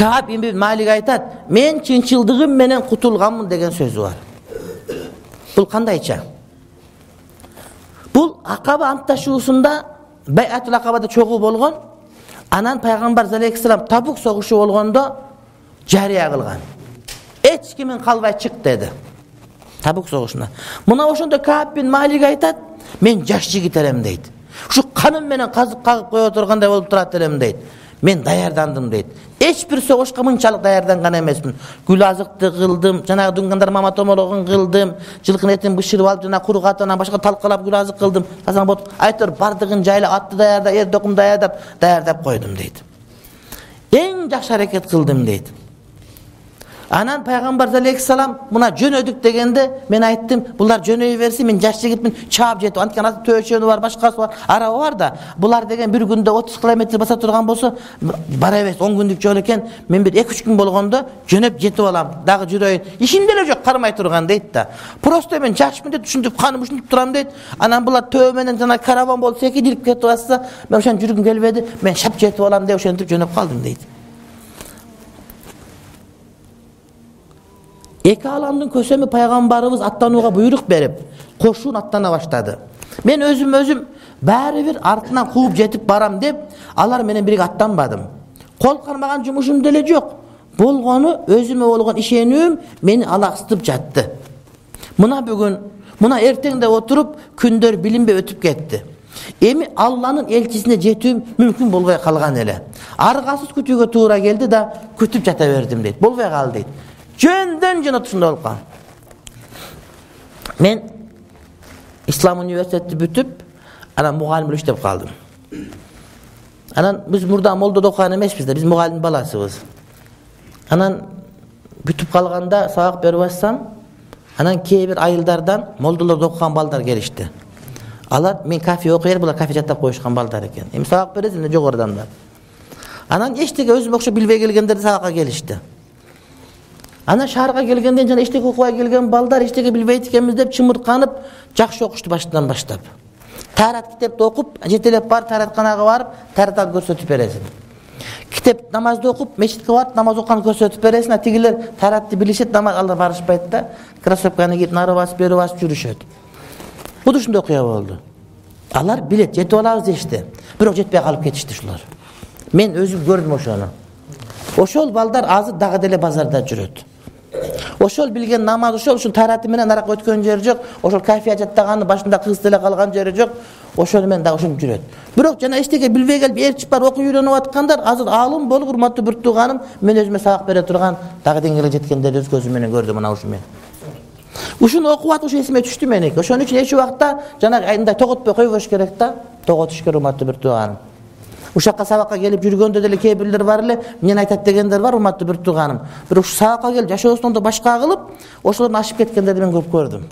малик айтат мен чынчылдыгым менен кутулганмын деген сөзү бар. Бул кандайча? Бул акаба антташуусунда байатул акабада чогуу болгон анан пайгамбар алейхисалам табук согушу болгондо жарыя кылган. Эч кимин калбай чык деди табук согушуна. Мына ошондо каап бин малик айтат мен жаш жигит элем дейт. Ушу каным менен казып кагып кое тургандай болуп турат элем дейт мен даярдандым дейт. Эч бир согушка мынчалык даярданган эмесмин. Гүл азыкты кылдым жанагы дуңгандар мама томологун кылдым жылкынын этин бышырып алып жанагы куру катып анан башка талкалап гүл азык кылдым. Айтор баардыгын жайлап атты даярдап эр токум даярдап даярдап койдум дейт. Эң жакшы аракет кылдым дейт анан пайгамбар алейхисалам мына жөнөдүк дегенде мен айттым булар жөнөй берсин мен жаш жигитмин чаап жетип анткени азыр төшөнү бар башкасы бар араба бар да булар деген бир күндө отуз километр баса турган болсо бара берсин он күндүк жол экен мен бир эки үч күн болгондо жөнөп жетип алам дагы жүрөйүн ишим деле жок кармай турган дейт да. Просто мен жашмын дейт ушинтип каным ушинтип турам дейт. Анан булар төбө менен жанагы караван болуп секиндилип кетип атса мен ошентип жүргүм келбеди мен шап жетип алам деп ошентип жөнөп калдым дейт эки ааламдын көсөмү пайгамбарыбыз аттанууга буйрук берип кошун аттана баштады. Мен өзүм өзүм баары бир артынан кууп жетип барам деп алар менен бирге аттанбадым. Кол кармаган жумушум деле жок. Болгону өзүмө болгон ишенүүм мени алаксытып жатты. Мына бүгүн мына эртең деп отуруп күндөр билинбей өтүп кетти. Эми алланын элчисине жетүүм мүмкүн болбой калган эле. Аргасыз күтүүгө туура келди да күтүп жата бердим дейт. Болбой калды дейт жөндөн жөн ушундай болуп калган мен ислам университетти бүтүп анан мугалим болуп иштеп калдым. Анан биз мурда молдодо окуган эмеспиз да биз мугалимдин баласыбыз. Анан бүтүп калганда сабак берип атсам анан кээ бир айылдардан молдолордо окуган балдар келишти. Алар мен кафе окуй булар кафе жаттап коюшкан балдар экен эми сабак бересиң эле жогору адамдар анан эчтеке өзүмө окшоп билбей келгендер сабакка келишти анан шаарга келгенде жана эчтеке окубай келген балдар эчтеке билбейт экенбиз деп чымырканып жакшы окушту башынан баштап. Таарат китепти окуп жетелеп барып тааратканага барып таарат алып көрсөтүп бересиң. Китеп намазды окуп мечитке барып намаз окуганды көрсөтүп бересиң а тигилер тааратты билишет алар барышпайт да кроссовканы кийип нары басып бери басып жүрүшөт. Вот ушундай окуя болду. Алар билет жетип алабыз дешти бирок жетпей калып кетишти ушулар. Мен өзүм көрдүм ошону. Ошол балдар азыр дагы деле базарда жүрөт ошол билген намаз ошол ушул таараты менен наракка өткөн жери жок. Ошол кафия жаттаганын башында кыз деле калган жери жок. Ошону менен дагы ошентип жүрөт. Бирок жана эчтеке билбей келип ээрчип барып окуп үйрөнүп аткандар азыр аалым болуп урматтуу бир тууганым мен өзүмө сабак бере турган дагы деңгээлге жеткендерди өз көзүм менен көрдүм мына ушумен. Ушуну окуп атып ушу эсиме түштү меники ошон үчүн эч убакта жанагы мындай тоготпой койбош керек да? Тоготуш керек урматтуу бир тууганым ушул жака сабакка келип жүргөндө деле кээ бирлер бар эле эмнени айтат дегендер бар урматтуу бир тууганым. Бирок ушу сабакка келип жашоосун ондо башка кылып ошолордон ашып кеткендерди мен көп көрдүм.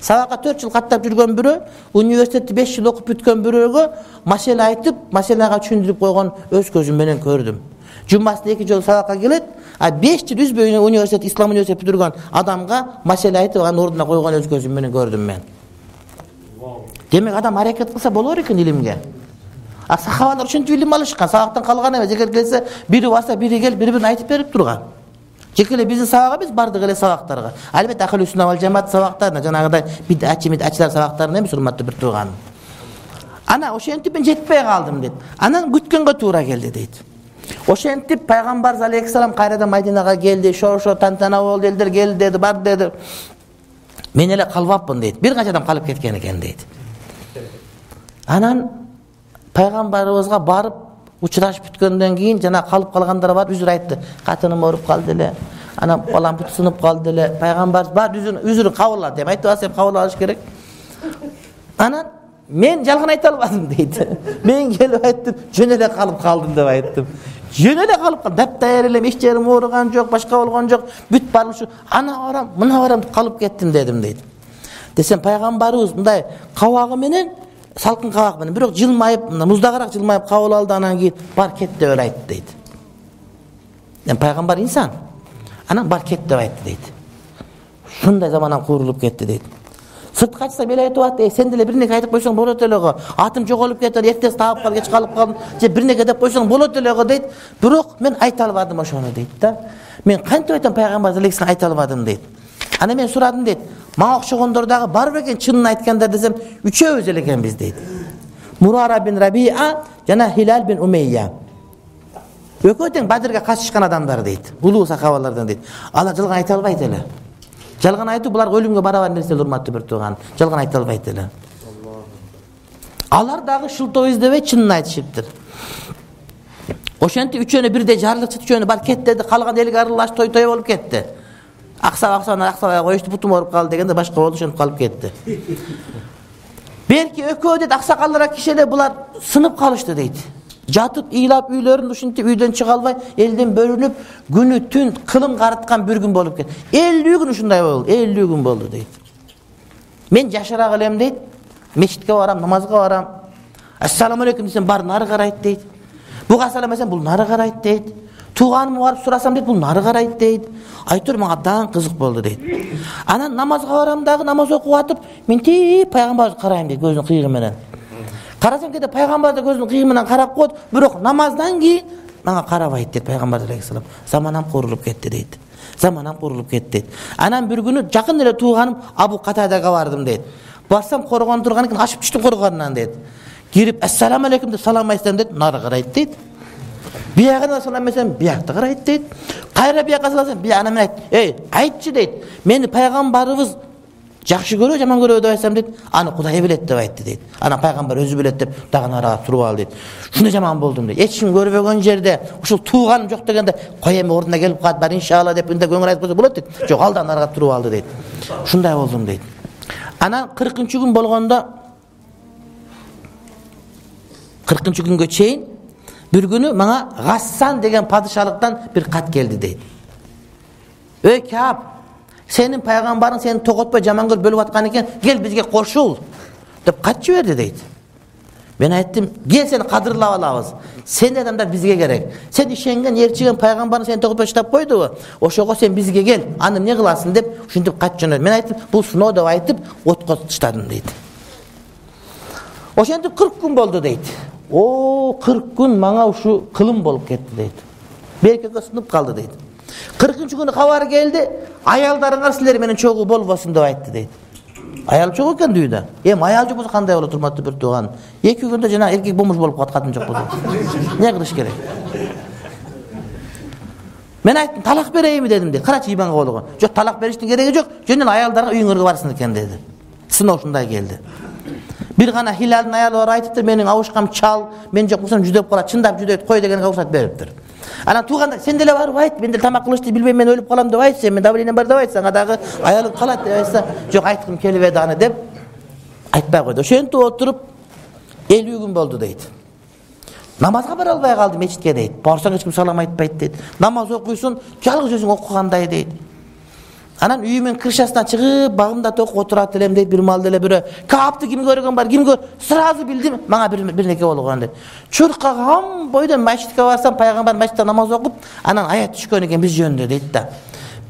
Сабакка төрт жыл каттап жүргөн бирөө университетти беш жыл окуп бүткөн бирөөгө маселе айтып маселага түшүндүрүп койгон өз көзүм менен көрдүм. Жумасына эки жолу сабакка келет а беш жыл үзбөй университет ислам университет бүтүргөн адамга маселе айтып анын ордуна койгон өз көзүм менен көрдүм мен. Демек адам аракет кылса болор экен илимге а сахабалар ошентип илим алышкан. Сабактан калган эмес. Эгер келсе бири баса бири келип бири бирине айтып берип турган. Жеке эле биздин сабак эмес баардык эле сабактарга. Албетте жамаат сабактарына жанагыдай бидачи мидачилар сабактарына эмес урматтуу бир тууганым анан ошентип мен жетпей калдым дейт анан күткөнгө туура келди дейт ошентип пайгамбарыбыз алейхисалам кайрадан мадинага келди шо шо тантана болду элдер келди деди бар деди. Мен эле калбапмын дейт бир канча адам калып кеткен экен дейт анан пайгамбарыбызга барып учурашып бүткөндөн кийин жанагы калып калгандар барып үзүр айтты. Катыным ооруп калды эле анан балам буту сынып калды эле. Пайгамбарыбыз барып үзүрүн кабыл алды эми айтып эми кабыл алыш керек. Анан мен жалган айта албадым дейт. Мен келип айттым жөн эле калып калдым деп айттым. Жөн эле калып калдым. Даптаяр элем эч жерим ооруган жок башка болгон жок. Бүт баарым ушу ана барам мына барам калып кеттим дедим дейт. Десем пайгамбарыбыз мындай кабагы менен салкын кабак менен. Бирок жылмайып мына муздагыраак жылмайып кабыл алды анан кийин бар кет деп эле айтты дейт. Эми пайгамбар инсан анан бар кет деп айтты дейт. Ушундай заманам куурулуп кетти дейт. Сыртка чыксам эл айтып атты эй сен деле бир нерсе айтып койсоң болот эле го атым жоголуп кетти эртеси таап кал кеч калып калдым же бир нерсе деп койсоң болот эле го дейт бирок мен айта албадым ошону дейт да. Мен кантип айтам пайгамбар алейхисалам айта албадым дейт. Анан мен сурадым дейт мага окшогондор дагы бар бекен чынын айткандар десем үчөөбүз эле экенбиз дейт. Мурара бин рабиа жана хилал бин умейя. Экөө тең бадирге катышкан адамдар дейт улуу сахабалардан дейт. Алар жалган айта албайт эле. Жалган айтуу буларга өлүмгө барабар нерсе урматтуу бир тууган. Жалган айта албайт эле. Алар дагы шылтоо издебей чынын айтышыптыр. Ошентип үчөөнө бирдей жарылык чыкты үчөөнө бар кет деди калган элге аралашып той той болуп кетти аксап аксап аксабай коюшту бутум ооруп калды дегенде башка болду ошентип калып кетти. Берки экөө дейт аксакалыраак киши эле булар сынып калышты дейт. Жатып ыйлап үйлөрүн ушинтип үйдөн чыга албай элден бөлүнүп күнү түн кылым карыткан бир күн болуп кетти. Элүү күн ушундай болду элүү күн болду дейт. Мен жашыраак элем дейт мечитке барам намазга барам. Ассаламу алейкум десем баары нары карайт дейт. Буга салам десем бул нары карайт дейт тууганыма барып сурасам дейт бул нары карайт дейт. Айтор мага абдан кызык болду дейт. Анан намазга барам дагы намаз окуп атып мынтип пайгамбарыбызды карайм дейт көзүнүн кыйыгы менен. Карасам кээде пайгамбар да көзүнүн кыйыгы менен карап коет бирок намаздан кийин мага карабайт дейт пайгамбар алейхисалам заманам курулуп кетти дейт. Заманам курулуп кетти дейт. Анан бир күнү жакын эле тууганым абу катадага бардым дейт. Барсам коргондо турган экен ачып түштүм коргонунан дейт. Кирип ассаламу алейкум деп салам айтсам дейт нары карайт дейт биягына салам берсем биякты карайт дейт. Кайра биякка салсам анан мен айттым эй айтчы дейт. Мени пайгамбарыбыз жакшы көрөбү жаман көрөбү деп айтсам дейт аны кудай билет деп айтты дейт. Анан пайгамбар өзү билет деп дагы нарыга туруп алды дейт. Ушундай жаман болдум дейт. Эч ким көрбөгөн жерде ушул тууганым жок дегенде кой эми ордуна келип калат баары иншалла деп мындай көңүл айтып койсо болот дейт. Жок ал да нарыга туруп алды дейт. Ушундай болдум дейт. Анан кыркынчы күн болгондо кыркынчы күнгө чейин бир күнү мага гассан деген падышалыктан бир кат келди дейт. Эй кап сенин пайгамбарың сени тоготпой жаман көрүп бөлүп аткан экен кел бизге кошул деп кат жиберди дейт. Мен айттым кел сени кадырлап алабыз сендей адамдар бизге керек сен ишенген ээрчиген пайгамбарың сени тоготпой таштап койдубу ошого сен бизге кел аны эмне кыласың? деп ушинтип кат жөнөдү мен айттым бул сыноо деп айтып отко таштадым дейт. Ошентип кырк күн болду дейт о кырк күн мага ушу кылым болуп кетти дейт. Экөө сынып калды дейт. Кыркынчы күнү кабар келди аялдарыңар силер менен чогуу болбосун деп айтты дейт. Аял жок экен дүйдө? Эми аял жок болсо кандай болот урматтуу бир тууган? Эки күндө жанагы эркек бомж болуп калат катын жок болсо эмне кылыш керек? Мен айттым талак берейинби дедим дейт карачы ыйманга болгон. Жок талак бериштин кереги жок жөн эле аялдарыңар үйүңөргө барсын экен деди сыноо ушундай келди бир гана хилалдын аялы бар айтыптыр менин абушкам чал мен жок болсом жүдөп калат чындап жүдөйт кой дегенге уруксат бериптир анан туугандар сен деле барып айт мен деле тамак кылышты билбейм мен өлүп калам деп айтчы мен давлением бар деп айтса ага дагы аялың калат деп айтса жок айткым келбеди аны деп айтпай койду. Ошентип отуруп элүү күн болду дейт. Намазга бара албай калды мечитке дейт. Барсаң эч ким салам айтпайт дейт. Намаз окуйсуң жалгыз өзүң окугандай дейт анан үйүмдүн крышасына чыгып багымда токуп отурат элем дейт бир маалда эле бирөө. Каапты ким көргөн бар? Ким сразу билдим. Мага бирнеке болгон дейт. Чуркаган бойдон мачитке барсам пайгамбар мачитте намаз окуп анан аят түшкөн экен биз жөнүндө дейт да.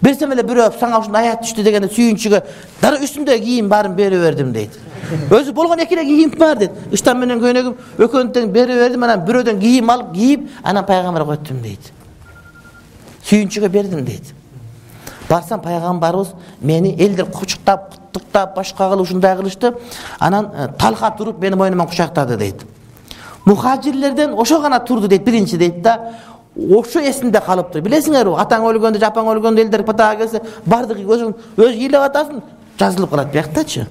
Берсем эле бирөө сага ушундай аят түштү дегенде сүйүнчүгө дароо үстүмдөгү кийим баарын бере бердим дейт. Өзү болгон эки эле кийим бар дейт. Ыштан менен көйнөгүм экөөнү тең бере бердим анан бирөөдөн кийим алып кийип анан пайгамбарга өттүм дейт. Сүйүнчүгө бердим дейт барсам пайгамбарыбыз мени элдер кучуктап куттуктап башка кылып ушундай кылышты анан э, талха туруп менин мойнуман кучактады дейт. Мухажирлерден ошо гана турду дейт биринчи дейт да. Ошо эсимде калыптыр. Билесиңерби атаң өлгөндө жапаң өлгөндө элдер патага келсе баардыгы өзүң өзү ыйлап атасың жазылып калат бияктачы.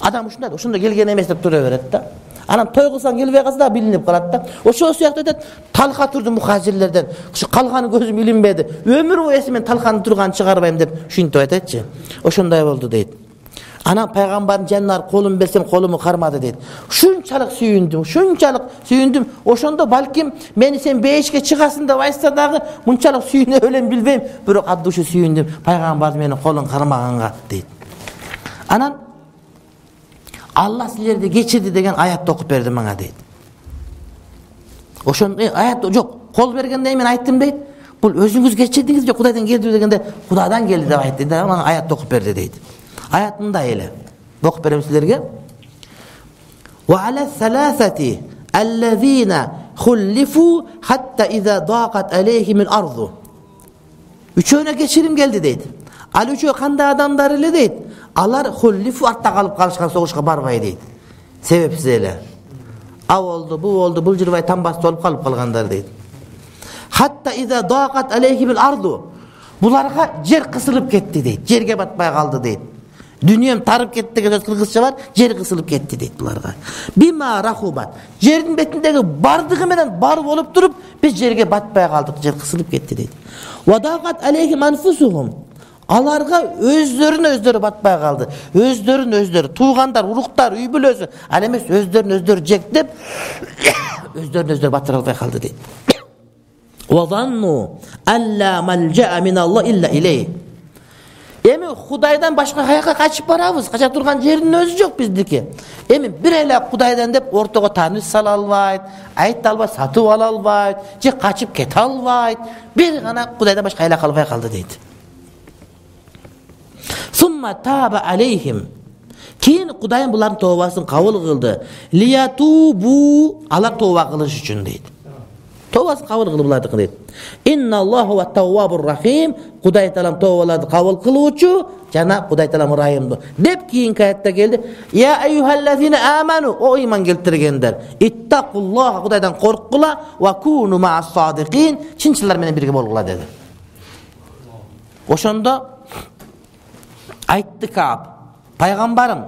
Адам ушундай да ошондо келген эмес деп тура берет да анан той кылсаң келбей калса дагы билинип калат да. Ошол сыяктуу айтат талка турду мухажирлерден ушу калганы көзүм илинбеди өмүр бою эсимен талканын турганын чыгарбайм деп ушинтип айтатчы. Ошондой болду дейт. Анан пайгамбардын жанына барып колумду берсем колуму кармады дейт. Ушунчалык сүйүндүм ушунчалык сүйүндүм. Ошондо балким мени сен бейишке чыгасың деп айтса дагы мынчалык сүйүнө белем билбейм. Бирок от души сүйүндүм. Пайгамбар менин колун кармаганга дейт. Анан алла силерди кечирди деген аятты окуп берди мага дейт. Ошондо э, аят жок кол бергенден мен айттым дейт. Бул өзүңүз кечирдиңиз же кудайдан келдиби дегенде кудайдан келди деп айтты да мага аятты окуп берди дейт. Аят мындай эле. Окуп берем силерге. Үчөөнө кечирим келди дейт. Ал үчөө кандай адамдар эле дейт алар хуллифу артта калып калышкан согушка барбай дейт. Себепсиз эле? Ал болду бул болду бул жылбай тамбасы болуп калып калгандар дейт. Хатта иза дакат алейхимил арду буларга жер кысылып кетти дейт жерге батпай калды дейт. Дүнием тарып кетти деген сөз кыргызча бар жер кысылып кетти дейт буларга. Бима рахубат жердин бетиндеги бардыгы менен бар болуп туруп биз жерге батпай калдык жер кысылып кетти дейт аларга өздөрүнө өздөрү батпай калды. Өздөрүн өздөрү. Туугандар уруктар үй бүлөсү. Ал эмес өздөрүн өздөрү жектеп өздөрүн өздөрү батыра албай калды дейт эми кудайдан башка каяка качып барабыз. Кача турган жердин өзү жок биздики. Эми бир эле кудайдан деп ортого тааныш сала албайт айта албайт сатып ала албайт же качып кете албайт. Бир гана кудайдан башка айлак калбай калды дейт сумма таба алейхим. Кийин кудайым булардын тообасын кабыл кылды. Лиятубу алар тооба кылыш үчүн дейт. Тообасын кабыл кылды булардыкы дейт. Рахим. Кудай таалам тообаларды кабыл кылуучу жана кудай таалам ырайымдуу деп кийинки аятта келди. Я аману о ыйман келтиргендер иттакуллаха кудайдан корккула чынчылар менен бирге болгула деди. Ошондо айтты каап пайгамбарым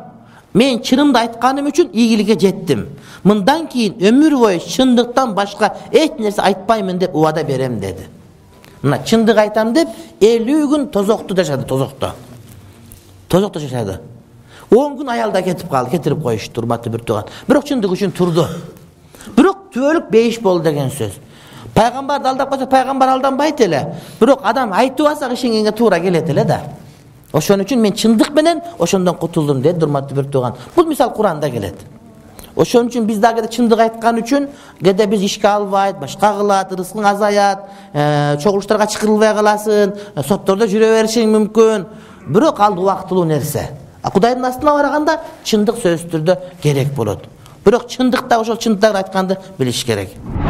мен чынымды айтканым үчүн ийгиликке жеттим. Мындан кийин өмүр бою чындыктан башка эч нерсе айтпаймын деп убада берем деди. Мына чындык айтам деп элүү күн тозокто жашады тозокто. Тозокто жашады. Он күн аялда кетип калды кетирип коюшту урматтуу бир тууган бирок чындык үчүн турду. Бирок түбөлүк бейиш болду деген сөз. Пайгамбарды алдап койсо пайгамбар алданбайт эле. Бирок адам айтып алса ишенгенге туура келет эле да ошон үчүн мен чындык менен ошондон кутулдум деди урматтуу бир тууган бул мисал куранда келет. Ошон үчүн биз дагы кээде чындык айткан үчүн кээде биз ишке албайт башка кылат ырыскың азаят э, чогулуштарга чакырылбай каласың э, соттордо жүрө беришиң мүмкүн. Бирок ал убактылуу нерсе. Кудайдын астына барганда чындык сөзсүз түрдө керек болот. Бирок чындыкта ошол чындыктарды айтканды билиш керек